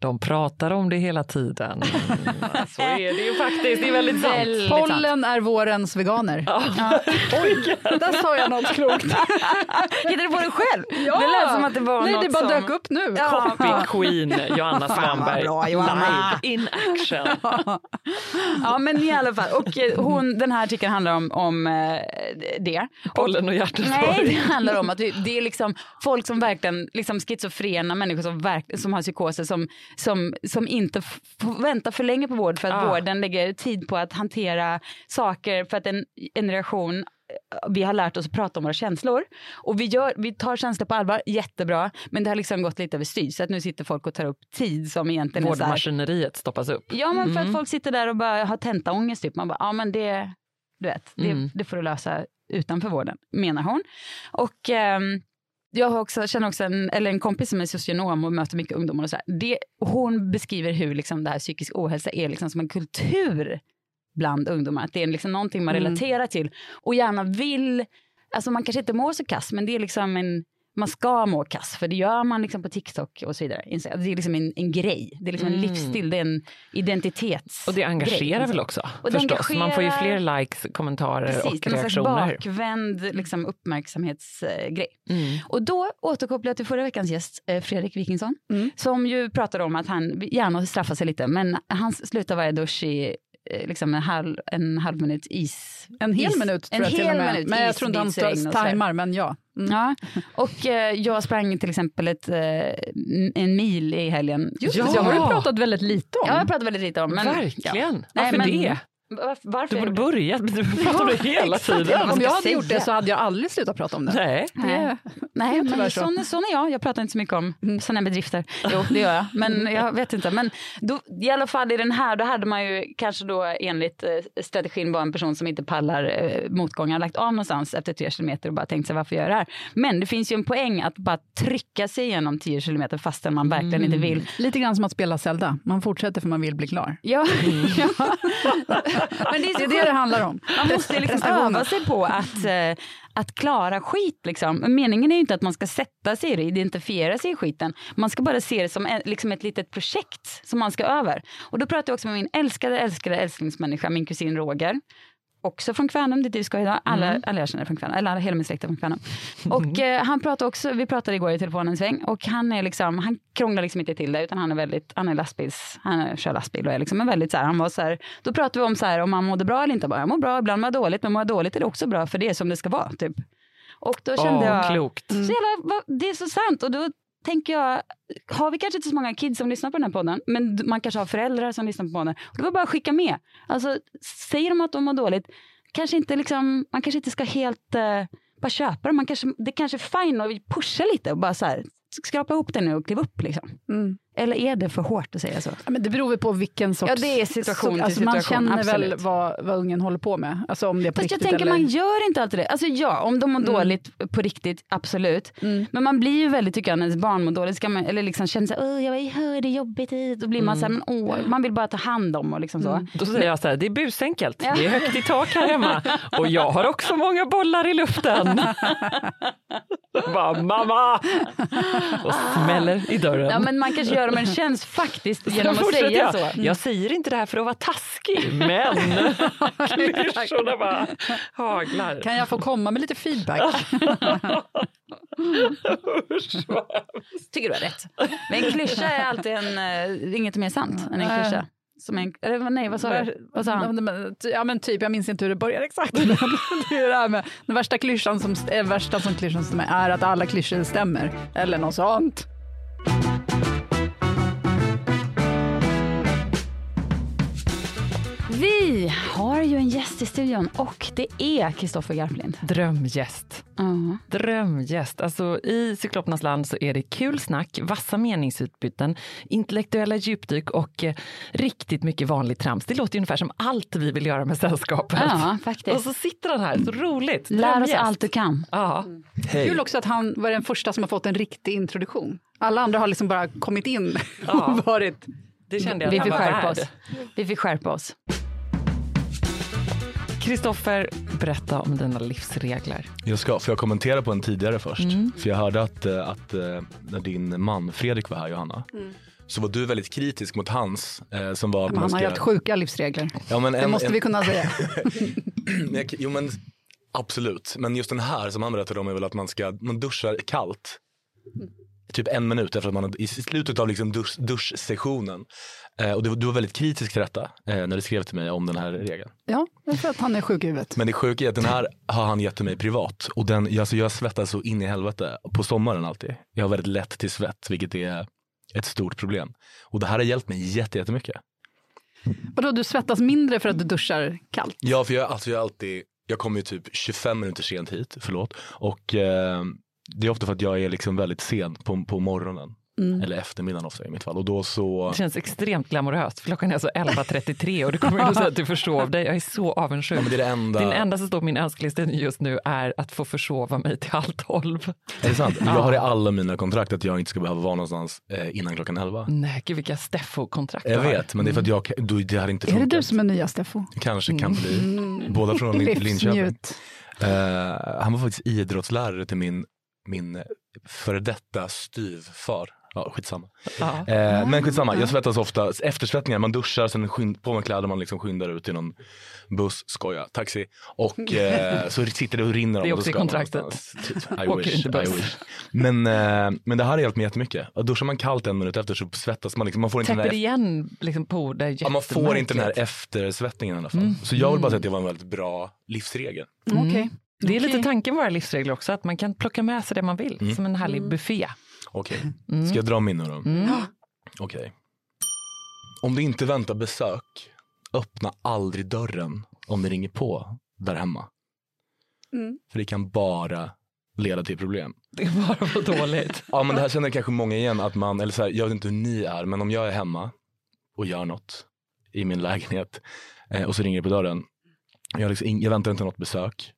De pratar om det hela tiden. <laughs> Så är det ju faktiskt, det är väldigt sant. Väldigt Pollen är vårens veganer. <laughs> Oj, där sa jag något klokt. <laughs> Hittade du på det själv? Ja. Det lät som att det var Nej, något det bara som... dök upp nu. Ja. Copy Queen Johanna Svanberg. bra, Johanna. Live in action. Ja, men i alla fall. Och eh, hon, den här artikeln handlar om, om eh, det. Pollen och hjärtesorg. Nej, det handlar om att vi- det är liksom folk som verkligen, liksom schizofrena människor som, verk, som har psykoser som, som, som inte får vänta för länge på vård för att Ah. vården lägger tid på att hantera saker för att en generation vi har lärt oss att prata om våra känslor och vi, gör, vi tar känslor på allvar, jättebra, men det har liksom gått lite överstyr så att nu sitter folk och tar upp tid som egentligen är Vårdmaskineriet stoppas upp. Ja, men för Mm. att folk sitter där och bara har tentaångest. Typ. Man bara, ja men det, du vet, det, Mm. det får du lösa utanför vården, menar hon. Och ehm, jag har också, känner också en, eller en kompis som är socionom och möter mycket ungdomar. Och så här. Det, hon beskriver hur liksom det här psykisk ohälsa är liksom som en kultur bland ungdomar. Att det är liksom någonting man Mm. relaterar till och gärna vill, alltså man kanske inte mår så kass, men det är liksom en man ska må kass, för det gör man liksom på TikTok och så vidare. Jag. Det är liksom en, en grej, det är liksom en Mm. livsstil, det är en identitets Och det engagerar grej. väl också Och det förstås. Man får ju engagerar- fler likes, kommentarer Precis, och det är någon slags reaktioner. bakvänd liksom, uppmärksamhetsgrej. Mm. Och då återkopplar jag till förra veckans gäst, eh, Fredrik Wikingsson, Mm. som ju pratade om att han gärna straffar sig lite, men han slutar varje dusch i liksom en halv, en halv minut is. En hel is, minut tror en jag till och hel med. minut Men jag tror inte han tajmar, men ja. Mm. Ja, och eh, jag sprang till exempel ett, eh, en mil i helgen. Just Ja. det, har du pratat väldigt lite om. Ja, jag pratar väldigt lite om. Men, Verkligen. Ja. Varför Nej, men- det? Var- Varför? Du borde börja. Du <laughs> pratar om det hela exakt. tiden. om jag hade säga? gjort det så hade jag aldrig slutat prata om det. Nej. Nej, Nej men så. sån, sån är jag. Jag pratar inte så mycket om sådana bedrifter. Jo, det gör jag. Men jag vet inte. Men då, i alla fall i den här, då hade man ju kanske då enligt eh, strategin var en person som inte pallar eh, motgångar lagt av någonstans efter tre kilometer och bara tänkt sig varför gör jag det här? Men det finns ju en poäng att bara trycka sig igenom tio kilometer fastän man verkligen inte vill. Lite grann som att spela Zelda. Man fortsätter för man vill bli klar. Ja, <laughs> ja. <laughs> Men det är, Det är det det handlar om. Man måste liksom öva sig på att, eh, att klara skit. Liksom. Men Meningen är ju inte att man ska sätta sig i det, identifiera sig i skiten. Man ska bara se det som en, liksom ett litet projekt som man ska över. Och då pratar jag också med min älskade, älskade älsklingsmänniska, min kusin Roger. Också från Kvänum, dit vi ska idag. Alla, alla jag känner från Kvänum, eller alla, hela min släkt är från Kvänum. Och eh, han pratade också, vi pratade igår i telefonen en sväng och han är liksom, han krånglar liksom inte till det utan han är väldigt, han är lastbils, han är, kör lastbil och är liksom en väldigt så här, han var så här, då pratade vi om så här om man mådde bra eller inte. Bara, jag mår bra, ibland mår jag dåligt, men mår jag dåligt är det också bra för det är som det ska vara. Typ. Och då kände Åh, jag, klokt. så jävla, det är så sant. Och då tänker jag, har vi kanske inte så många kids som lyssnar på den här podden, men man kanske har föräldrar som lyssnar på podden. Och det var bara att skicka med. Alltså, säger de att de mår dåligt, kanske inte liksom, man kanske inte ska helt eh, bara köpa dem. Man kanske, det kanske är fine att pusha lite och bara så här, skrapa ihop det nu och kliva upp. Liksom. Mm. Eller är det för hårt att säga så? Ja, men det beror väl på vilken sorts... Ja, det är situation till alltså, Man situation, känner väl absolut. vad, vad ungen håller på med. Alltså om det är på Fast jag tänker eller... man gör inte alltid det. Alltså ja, om de mår dåligt på riktigt, absolut. Men man blir ju väldigt, tycker jag, när ens barn mår dåligt, ska man, eller liksom känner sig, åh jag hör det är jobbigt hit. Då blir man så här, men åh, man vill bara ta hand om och liksom så. Då säger jag så här, det är busenkelt. Ja. Det är högt i tak här hemma. Och jag har också många bollar i luften. <laughs> Bara, mamma! Och smäller i dörren. Ja men man kanske gör dem en tjänst faktiskt genom att säga jag. så. Jag säger inte det här för att vara taskig, <laughs> men <laughs> klyschorna bara haglar. Kan jag få komma med lite feedback? Usch, Tycker du har rätt. Men en klyscha är alltid en, uh, inget mer sant än en klyscha. Som en, eller, nej vad sa du? Vad sa han? Ja, men- men typ, jag minns inte hur det började exakt. <laughs> Men det är det här med den värsta klyschan som, är värsta som klyschan stämmer är att alla klyschor stämmer. Eller något sånt. Vi har ju en gäst i studion och det är Kristoffer Garplind. Drömgäst. Ja. Drömgäst. Alltså, I Cyklopernas land så är det kul snack, vassa meningsutbyten, intellektuella djupdyk och eh, riktigt mycket vanligt trams. Det låter ju ungefär som allt vi vill göra med sällskapet. Ja, faktiskt. Och så sitter han här, så roligt. Lär oss Drömgäst. allt du kan. Ja. Kul också att han var den första som har fått en riktig introduktion. Alla andra har liksom bara kommit in <laughs> och varit... Det kände jag Vi att fick han var skärpa oss. Vi fick skärpa oss. Kristoffer, berätta om dina livsregler. Jag ska, får jag kommentera på en tidigare först? Mm. För jag hörde att, eh, att eh, när din man Fredrik var här, Johanna, så var du väldigt kritisk mot hans eh, som var... Men han har haft sjuka livsregler. ja, men Det en, måste en, vi kunna säga. <clears throat> Jo men absolut, men just den här som han berättade om är väl att man ska, man duschar kallt. Typ en minut efter att man har- i slutet av liksom dusch, duschsessionen. Eh, och du, du var väldigt kritisk till detta eh, när du skrev till mig om den här regeln. Ja, det är för att han är sjuk i huvudet. Men det sjuka är att den här har han gett till mig privat. Och den, alltså jag svettas så in i helvete på sommaren alltid. Jag har väldigt lätt till svett, vilket är ett stort problem. Och det här har hjälpt mig jätte- jättemycket. Vadå, du svettas mindre för att du duschar kallt? Ja, för jag, alltså jag, alltid, jag kommer ju typ 25 minuter sent hit, förlåt. Och eh, det är ofta för att jag är liksom väldigt sen på, på morgonen. Eller eftermiddagen ofta i mitt fall. Och då så... Det känns extremt glamoröst. För klockan är alltså 11.33 och du kommer och säger att du försov dig. Jag är så avundsjuk. Ja, men det är det enda... Din enda som står på min önskelista just nu är att få försova mig till halv tolv. Är det sant? Jag har i alla mina kontrakt att jag inte ska behöva vara någonstans eh, innan klockan 11. Nej, gud vilka Steffo-kontrakt du Jag vet, men det är för att jag, då, det hade inte Är det funkat. du som är nya Steffo? Kanske kan bli. Båda från Lin- Linköping. Eh, han var faktiskt idrottslärare till min, min före detta styvfar. Ja, skitsamma. Ja. Eh, men skitsamma, jag svettas ofta. Eftersvettningar, man duschar, sen skynd, på med kläder, man liksom skyndar ut i någon buss, skoja, taxi. Och <laughs> eh, så sitter det och rinner Det är också så i kontraktet. I wish. I wish. Men, eh, men det här har hjälpt mig jättemycket. Och Duschar man kallt en minut efter så svettas man. Liksom, man får inte den Täpper här igen liksom på det Ja, man får inte den här eftersvettningen i alla fall. Mm. Så jag vill bara säga att det var en väldigt bra livsregel. Mm. Okej. Det är lite Okej. tanken med våra livsregler också, att man kan plocka med sig det man vill, Mm. som en härlig buffé. Okej, Mm. ska jag dra min nu då? Mm. Okej. Om du inte väntar besök, öppna aldrig dörren om det ringer på där hemma. Mm. För det kan bara leda till problem. Det är bara för dåligt. <laughs> Ja men det här känner kanske många igen att man, eller så här, jag vet inte hur ni är, men om jag är hemma och gör något i min lägenhet eh, och så ringer det på dörren. Jag, liksom, jag väntar inte något besök,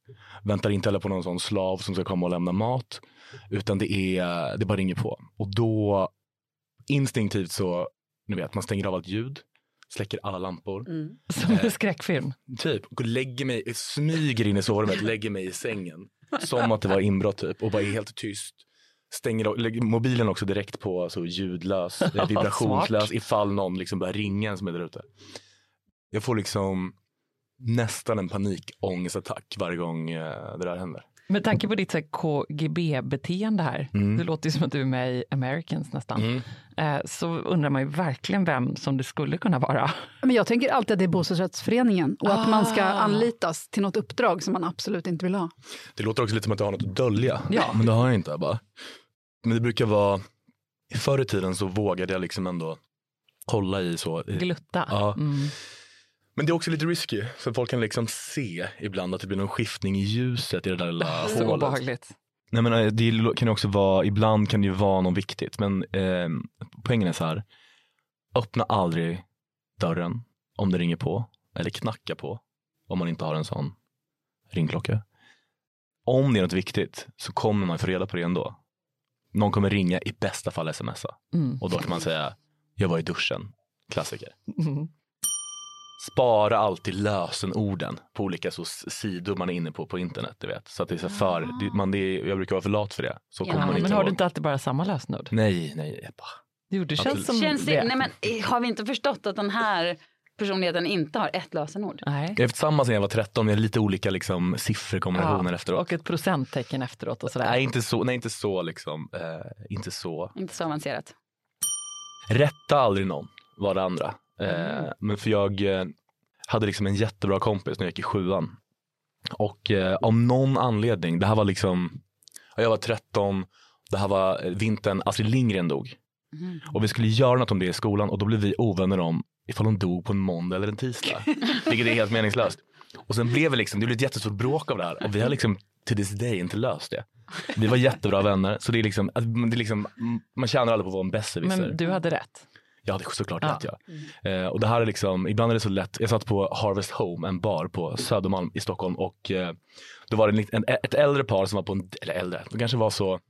väntar inte heller på någon sån slav som ska komma och lämna mat, utan det är, det bara ringer på. Och då instinktivt så, ni vet, man stänger av allt ljud, släcker alla lampor, <laughs> Som en skräckfilm. typ, och lägger mig, smyger in i sovrummet, lägger mig i sängen. Som att det var inbrott typ och bara är helt tyst. Stänger av- lägger mobilen också direkt på alltså, ljudlös, <laughs> eh, vibrationslös ifall någon liksom börjar ringa en som är där ute. Jag får liksom nästan en panikångestattack varje gång eh, det där händer. Med tanke på ditt KGB-beteende här, Mm. det låter ju som att du är med i Americans nästan, eh, så undrar man ju verkligen vem som det skulle kunna vara. Men jag tänker alltid att det är bostadsrättsföreningen och att man ska Ah. anlitas till något uppdrag som man absolut inte vill ha. Det låter också lite som att jag har något att dölja. Ja. Men det har jag inte. Bara. Men det brukar vara, förr i tiden så vågade jag liksom ändå hålla i så. Glutta. Ja. Mm. Men det är också lite risky, för folk kan liksom se ibland att det blir någon skiftning i ljuset i det där lilla Så hålet. obehagligt. Nej, men eh, det kan ju också vara, ibland kan det ju vara något viktigt, men eh, poängen är så här, öppna aldrig dörren om det ringer på, eller knacka på, om man inte har en sån ringklocka. Om det är något viktigt så kommer man få reda på det ändå. Någon kommer ringa, i bästa fall smsa. Mm. Och då kan man säga, jag var i duschen. Klassiker. Mm. Spara alltid lösenorden på olika så sidor man är inne på på internet. Du vet. Så att det är så för, det, man, det är, jag brukar vara för lat för det. Så Ja, kommer man inte Men har ihåg. du inte alltid bara samma lösenord? Nej, nej. Ebba. Jo, det känns Absolut. som Känns det, det. nej men eh, har vi inte förstått att den här personligheten inte har ett lösenord? Nej. Jag har haft samma sedan jag var 13, med lite olika liksom, sifferkombinationer Ja, efteråt. Och ett procenttecken efteråt och sådär. Nej, inte så. Nej, inte så liksom. Eh, inte så. Inte så avancerat. Rätta aldrig någon, var det andra. Eh, Mm. Men för jag eh, hade liksom en jättebra kompis när jag gick i sjuan. Och eh, av någon anledning, det här var liksom, ja, jag var 13, det här var eh, vintern Astrid Lindgren dog. Mm. Och vi skulle göra något om det i skolan och då blev vi ovänner om ifall hon dog på en måndag eller en tisdag. <laughs> Vilket är helt meningslöst. Och sen blev det liksom, det blev ett jättestort bråk av det här och vi har liksom till this day inte löst det. Vi var jättebra vänner så det är liksom, det är liksom man tjänar aldrig på att vara en besserwisser. Men du hade rätt. Jag hade såklart Ja. rätt ja. Eh, och det här är liksom, ibland är det så lätt. Jag satt på Harvest Home, en bar på Södermalm i Stockholm och eh, då var det en, ett äldre par som var på en, eller äldre, de kanske var så,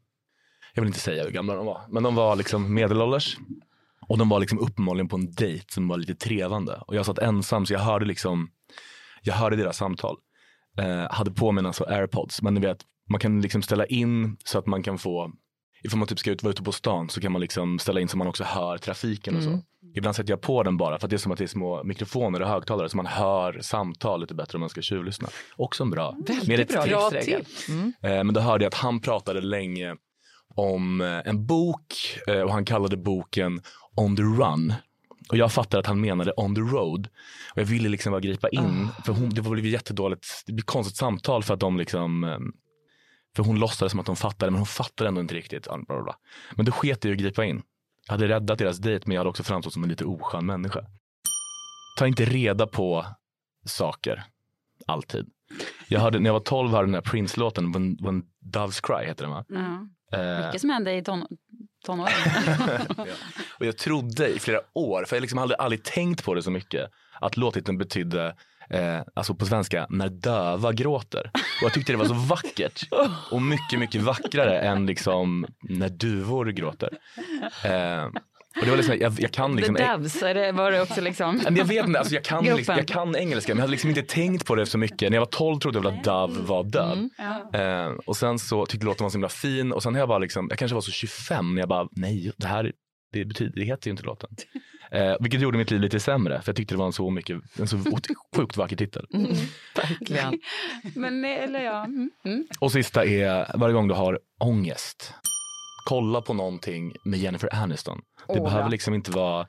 jag vill inte säga hur gamla de var, men de var liksom medelålders. Och de var liksom uppenbarligen på en dejt som var lite trevande. Och jag satt ensam så jag hörde liksom, jag hörde deras samtal. Eh, hade på mig alltså airpods, men ni vet, man kan liksom ställa in så att man kan få Ifall man typ ska ut, vara ute på stan så kan man liksom ställa in så man också hör trafiken och så. Mm. Ibland sätter jag på den bara för att det är som att det är små mikrofoner och högtalare så man hör samtal lite bättre om man ska tjuvlyssna. Också en bra. ett bra livsregel. Mm. Eh, men då hörde jag att han pratade länge om eh, en bok eh, och han kallade boken On the Run. Och jag fattade att han menade On the Road. Och jag ville liksom bara gripa in. För hon, det blev jättedåligt, det blev konstigt samtal för att de liksom för hon låtsades som att hon fattade men hon fattade ändå inte riktigt. Bla, bla, bla. Men då sket jag i att gripa in. Jag hade räddat deras dejt men jag hade också framstått som en lite oskön människa. Ta inte reda på saker. Alltid. Jag hörde, när jag var 12 hörde den här Prince-låten When, When Doves Cry heter den va? Ja. Eh, Mycket som hände i ton, tonåren. <laughs> och jag trodde i flera år, för jag liksom hade aldrig tänkt på det så mycket, att låttiteln betydde Eh, alltså på svenska, när döva gråter. Och jag tyckte det var så vackert. <laughs> Och mycket, mycket vackrare än liksom när duvor gråter. Eh, Och det var liksom, jag, jag kan liksom... The Doves, det, var det också liksom? Jag vet inte, alltså jag, kan liksom, jag kan engelska men jag hade liksom inte tänkt på det så mycket. När jag var 12 trodde jag väl att Dove var död. Mm. Eh, och sen så tyckte låten var så himla fin och sen när jag var liksom, jag kanske var så 25 när jag bara, nej det här det, betyder, det heter ju inte låten. Eh, vilket gjorde mitt liv lite sämre för jag tyckte det var en så mycket, en så <laughs> sjukt vacker titel. Verkligen. Men eller ja. Mm. Mm. Och sista är varje gång du har ångest, kolla på någonting med Jennifer Aniston. Det Åh, behöver ja. liksom inte vara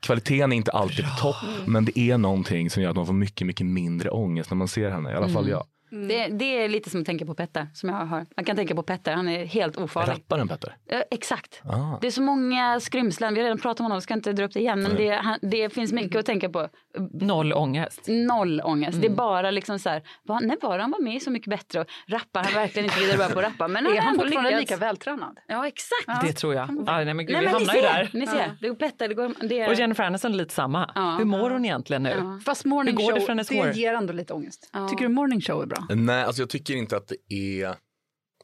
Kvaliteten är inte alltid på topp, men det är någonting som gör att man får mycket, mycket mindre ångest när man ser henne. I alla fall jag. Det, det är lite som att tänka på Petter. Som jag har. Man kan tänka på Petter, han är helt ofarlig. Rapparen Petter. Ja, exakt. Ah. Det är så många skrymslen, vi har redan pratat om honom, vi ska inte dra upp det igen. Men det, han, det finns mycket att tänka på. Noll ångest. Noll ångest. Det är bara liksom så här, vad, när var det han var med Så mycket bättre? Och rappar han verkligen inte vidare bra på att rappa. Men Är har han ändå fortfarande lyckats. lika vältränad? Ja, exakt. Det tror jag. Ah, nej, men gud, Nej, vi men ni hamnar ju ser, där. ni ser. Det går Petter, det går... Det är, Och Jennifer Aniston lite samma. Ja. Hur mår hon egentligen nu? Ja. Fast morning Hur går det show, för hennes det ger ändå lite ångest. Ja. Tycker du morning show är bra? Nej, alltså jag tycker inte att det är...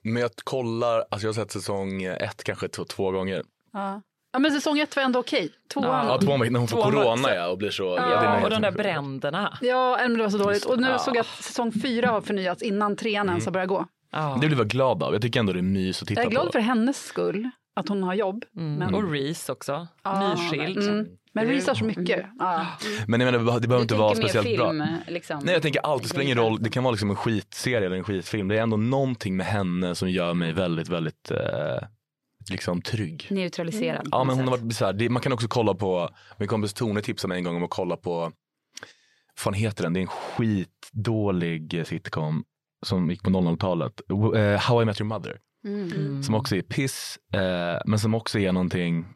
Men jag kollar, alltså jag har sett säsong ett kanske två, två gånger. Ja. Ja men säsong ett var ändå okej. Tvåan, Ja, två, när hon får Tvåan var corona ja, och blir så... Ja, det är och de där bränderna. Ja, men det var så dåligt. Och nu Ja. såg jag att säsong fyra har förnyats innan trean ens har börjat gå. Ja. Det blir jag glad av. Jag tycker ändå det är mys att titta Jag är glad på. för hennes skull, att hon har jobb. Mm. Men, Och Reese också. Ja, Nyskild. mm. men Reese har så mycket. Ja. Men jag menar, det behöver inte vara tänker mer speciellt bra. film, liksom. Nej jag tänker allt, det spelar ingen roll, det kan vara liksom en skitserie eller en skitfilm. Det är ändå någonting med henne som gör mig väldigt, väldigt eh, liksom trygg. Neutraliserad. Ja men hon har varit så här, det, man kan också kolla på, min kompis Tone tipsade mig en gång om att kolla på, fan heter den? Det är en skitdålig sitcom som gick på 00-talet. Eh, How I Met Your Mother. Mm. Som också är piss, eh, men som också är någonting,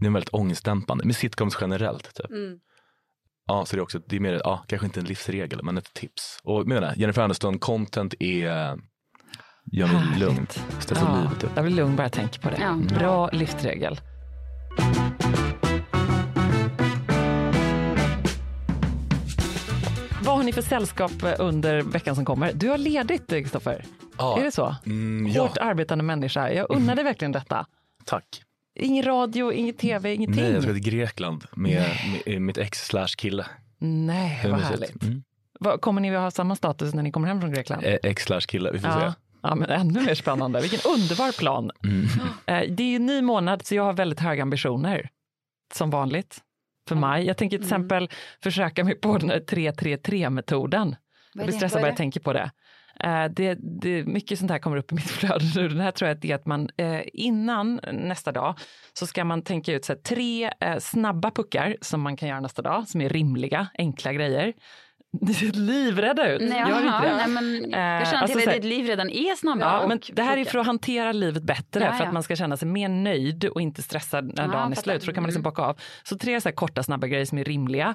det är väldigt ångestdämpande. Med sitcoms generellt. Typ. Mm. Ja, så det är också, det är mer, ja, kanske inte en livsregel, men ett tips. Och menar, Jennifer Aniston, content är, mig Härligt. lugnt. Stressar Ja, livet typ. jag blir lugn bara jag tänker på det. Ja. Bra livsregel. Vad har ni för sällskap under veckan som kommer? Du har ledigt, Kristoffer. Ja. Är det så? Mm, ja, Hårt arbetande människa. Jag unnar dig verkligen detta. tack. Ingen radio, ingen tv, ingenting. Nej, jag ska till Grekland med, med mitt ex slash kille. Nej, vad härligt. Mm. Kommer ni att ha samma status när ni kommer hem från Grekland? Eh, Ex slash kille, vi får Ja. se. Ja, men ännu mer spännande. Vilken underbar plan. Mm. Eh, Det är ju ny månad så jag har väldigt höga ambitioner. Som vanligt. För maj. Jag tänker till Mm. exempel försöka mig på den här 3-3-3-metoden. Jag blir stressad bara jag tänker på det. Eh, det, det. Mycket sånt här kommer upp i mitt <laughs> flöde nu. Den här tror jag att det är att man eh, innan nästa dag så ska man tänka ut så här, tre snabba puckar som man kan göra nästa dag, som är rimliga, enkla grejer. <laughs> Livrädda ut. Nej, Gör jaha, inte det? nej, men Eh, jag känner att alltså så här- ditt liv redan är snabba. Ja, men det här är för att hantera livet bättre, Ja, för ja. att man ska känna sig mer nöjd och inte stressad när Ja, dagen är slut. För då kan man liksom bocka av. Så tre så korta, snabba grejer som är rimliga.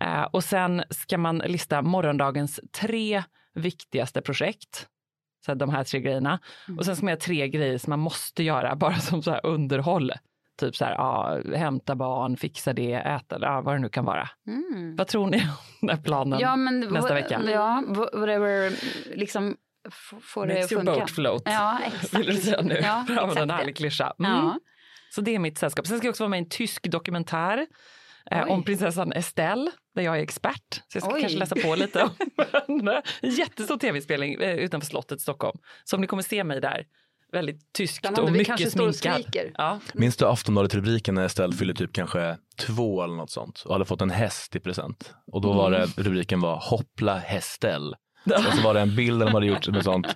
Eh, och sen ska man lista morgondagens tre viktigaste projekt. Så här, de här tre grejerna. Mm. Och sen ska man göra tre grejer som man måste göra, <laughs> bara som så här underhåll. Typ så här, ja, hämta barn, fixa det, äta, ja, vad det nu kan vara. Mm. Vad tror ni om den planen Ja, men, nästa vecka? Ja, whatever, liksom får det Makes your funka. boat float. Ja, exakt. Vill du säga nu? Ja, För att använda en härlig det. klyscha. Mm. Ja. Så det är mitt sällskap. Sen ska jag också vara med i en tysk dokumentär eh, om prinsessan Estelle, där jag är expert. Så jag ska Oj. kanske läsa på lite om <laughs> henne. En jättestor tv-spelning eh, utanför slottet i Stockholm. Så om ni kommer se mig där, väldigt tyskt och vi mycket kanske står och sminkad. skriker. Ja. Minns du Aftonbladet-rubriken när Estelle fyllde typ kanske två eller något sånt och hade fått en häst i present. Och då var det, rubriken var Hoppla Hästel. Och så var det en bild där de hade gjort med sånt.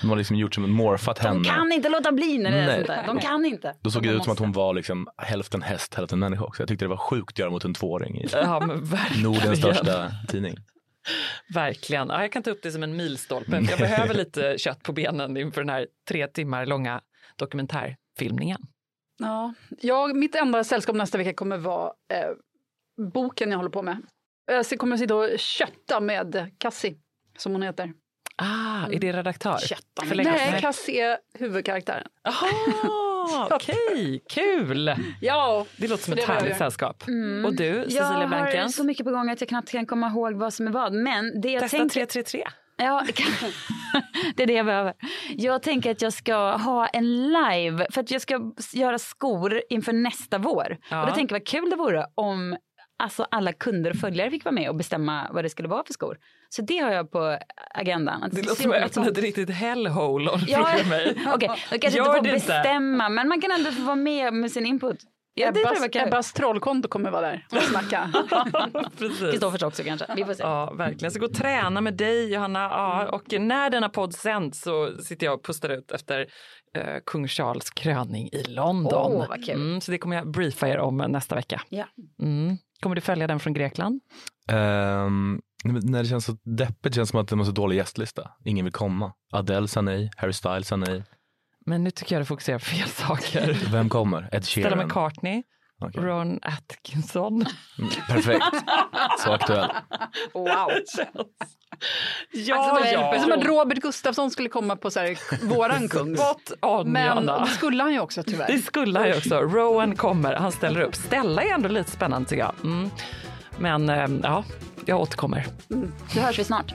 De hade liksom gjort som en morfat henne. De kan inte låta bli när det är Nej. sånt där. De kan inte. Då såg det De ut som att hon var liksom hälften häst, hälften människa också. Jag tyckte det var sjukt att göra mot en tvååring i Ja. Nordens största tidning. <laughs> Verkligen. Ja, jag kan ta upp det som en milstolpe. Jag behöver lite kött på benen inför den här tre timmar långa dokumentärfilmningen. Ja. Jag, mitt enda sällskap nästa vecka kommer vara eh, boken jag håller på med. Jag kommer sitta och kötta med Cassie, som hon heter. Ah, är det redaktör? Kötta med. Nej. Cassie är huvudkaraktären. Okej, kul! Ja, Det låter som ett härligt sällskap. Mm. Och du, Cecilia Jag har Blankens? så mycket på gång att jag knappt kan komma ihåg vad som är vad. Men det jag Testa tänkte... 333. Ja, <laughs> det är det jag behöver. Jag tänker att jag ska ha en live för att jag ska göra skor inför nästa vår. Ja. Och då tänker jag vad kul det vore om alltså alla kunder och följare fick vara med och bestämma vad det skulle vara för skor. Så det har jag på agendan. Att Det låter som att öppna ett riktigt hellhole om du Ja, frågar mig. <laughs> Okej, då kanske Gör inte får det inte. bestämma men man kan ändå få vara med med sin input. Ja, det tror jag Ebbas. Ebbas trollkonto kommer vara där och snacka. <laughs> Precis. Kristoffers också kanske. Vi får se. Ja, verkligen. Jag ska gå och träna med dig, Johanna. Ja, och när denna podd sänds så sitter jag och pustar ut efter eh, kung Charles kröning i London. Åh, vad kul. Mm, så det kommer jag briefa er om nästa vecka. Ja. Mm. Kommer du följa den från Grekland? Men när det känns så deppigt känns det som att det är en så dålig gästlista. Ingen vill komma. Adele sa nej, Harry Styles sa nej. Men nu tycker jag du fokuserar på fel saker. Vem kommer? Ed Stella Sheeran? McCartney, Okej. Ron Atkinson. Mm, Perfekt. Så aktuell. Wow. <laughs> Ja, Alltså, det är ja. som att Robert Gustafsson skulle komma på så här, våran kung. Spot on, Men Johanna. det skulle han ju också tyvärr. Det skulle han ju också. Rowan kommer, han ställer upp. Stella är ändå lite spännande tycker jag. Mm. Men eh, ja, jag återkommer. Då hörs vi snart.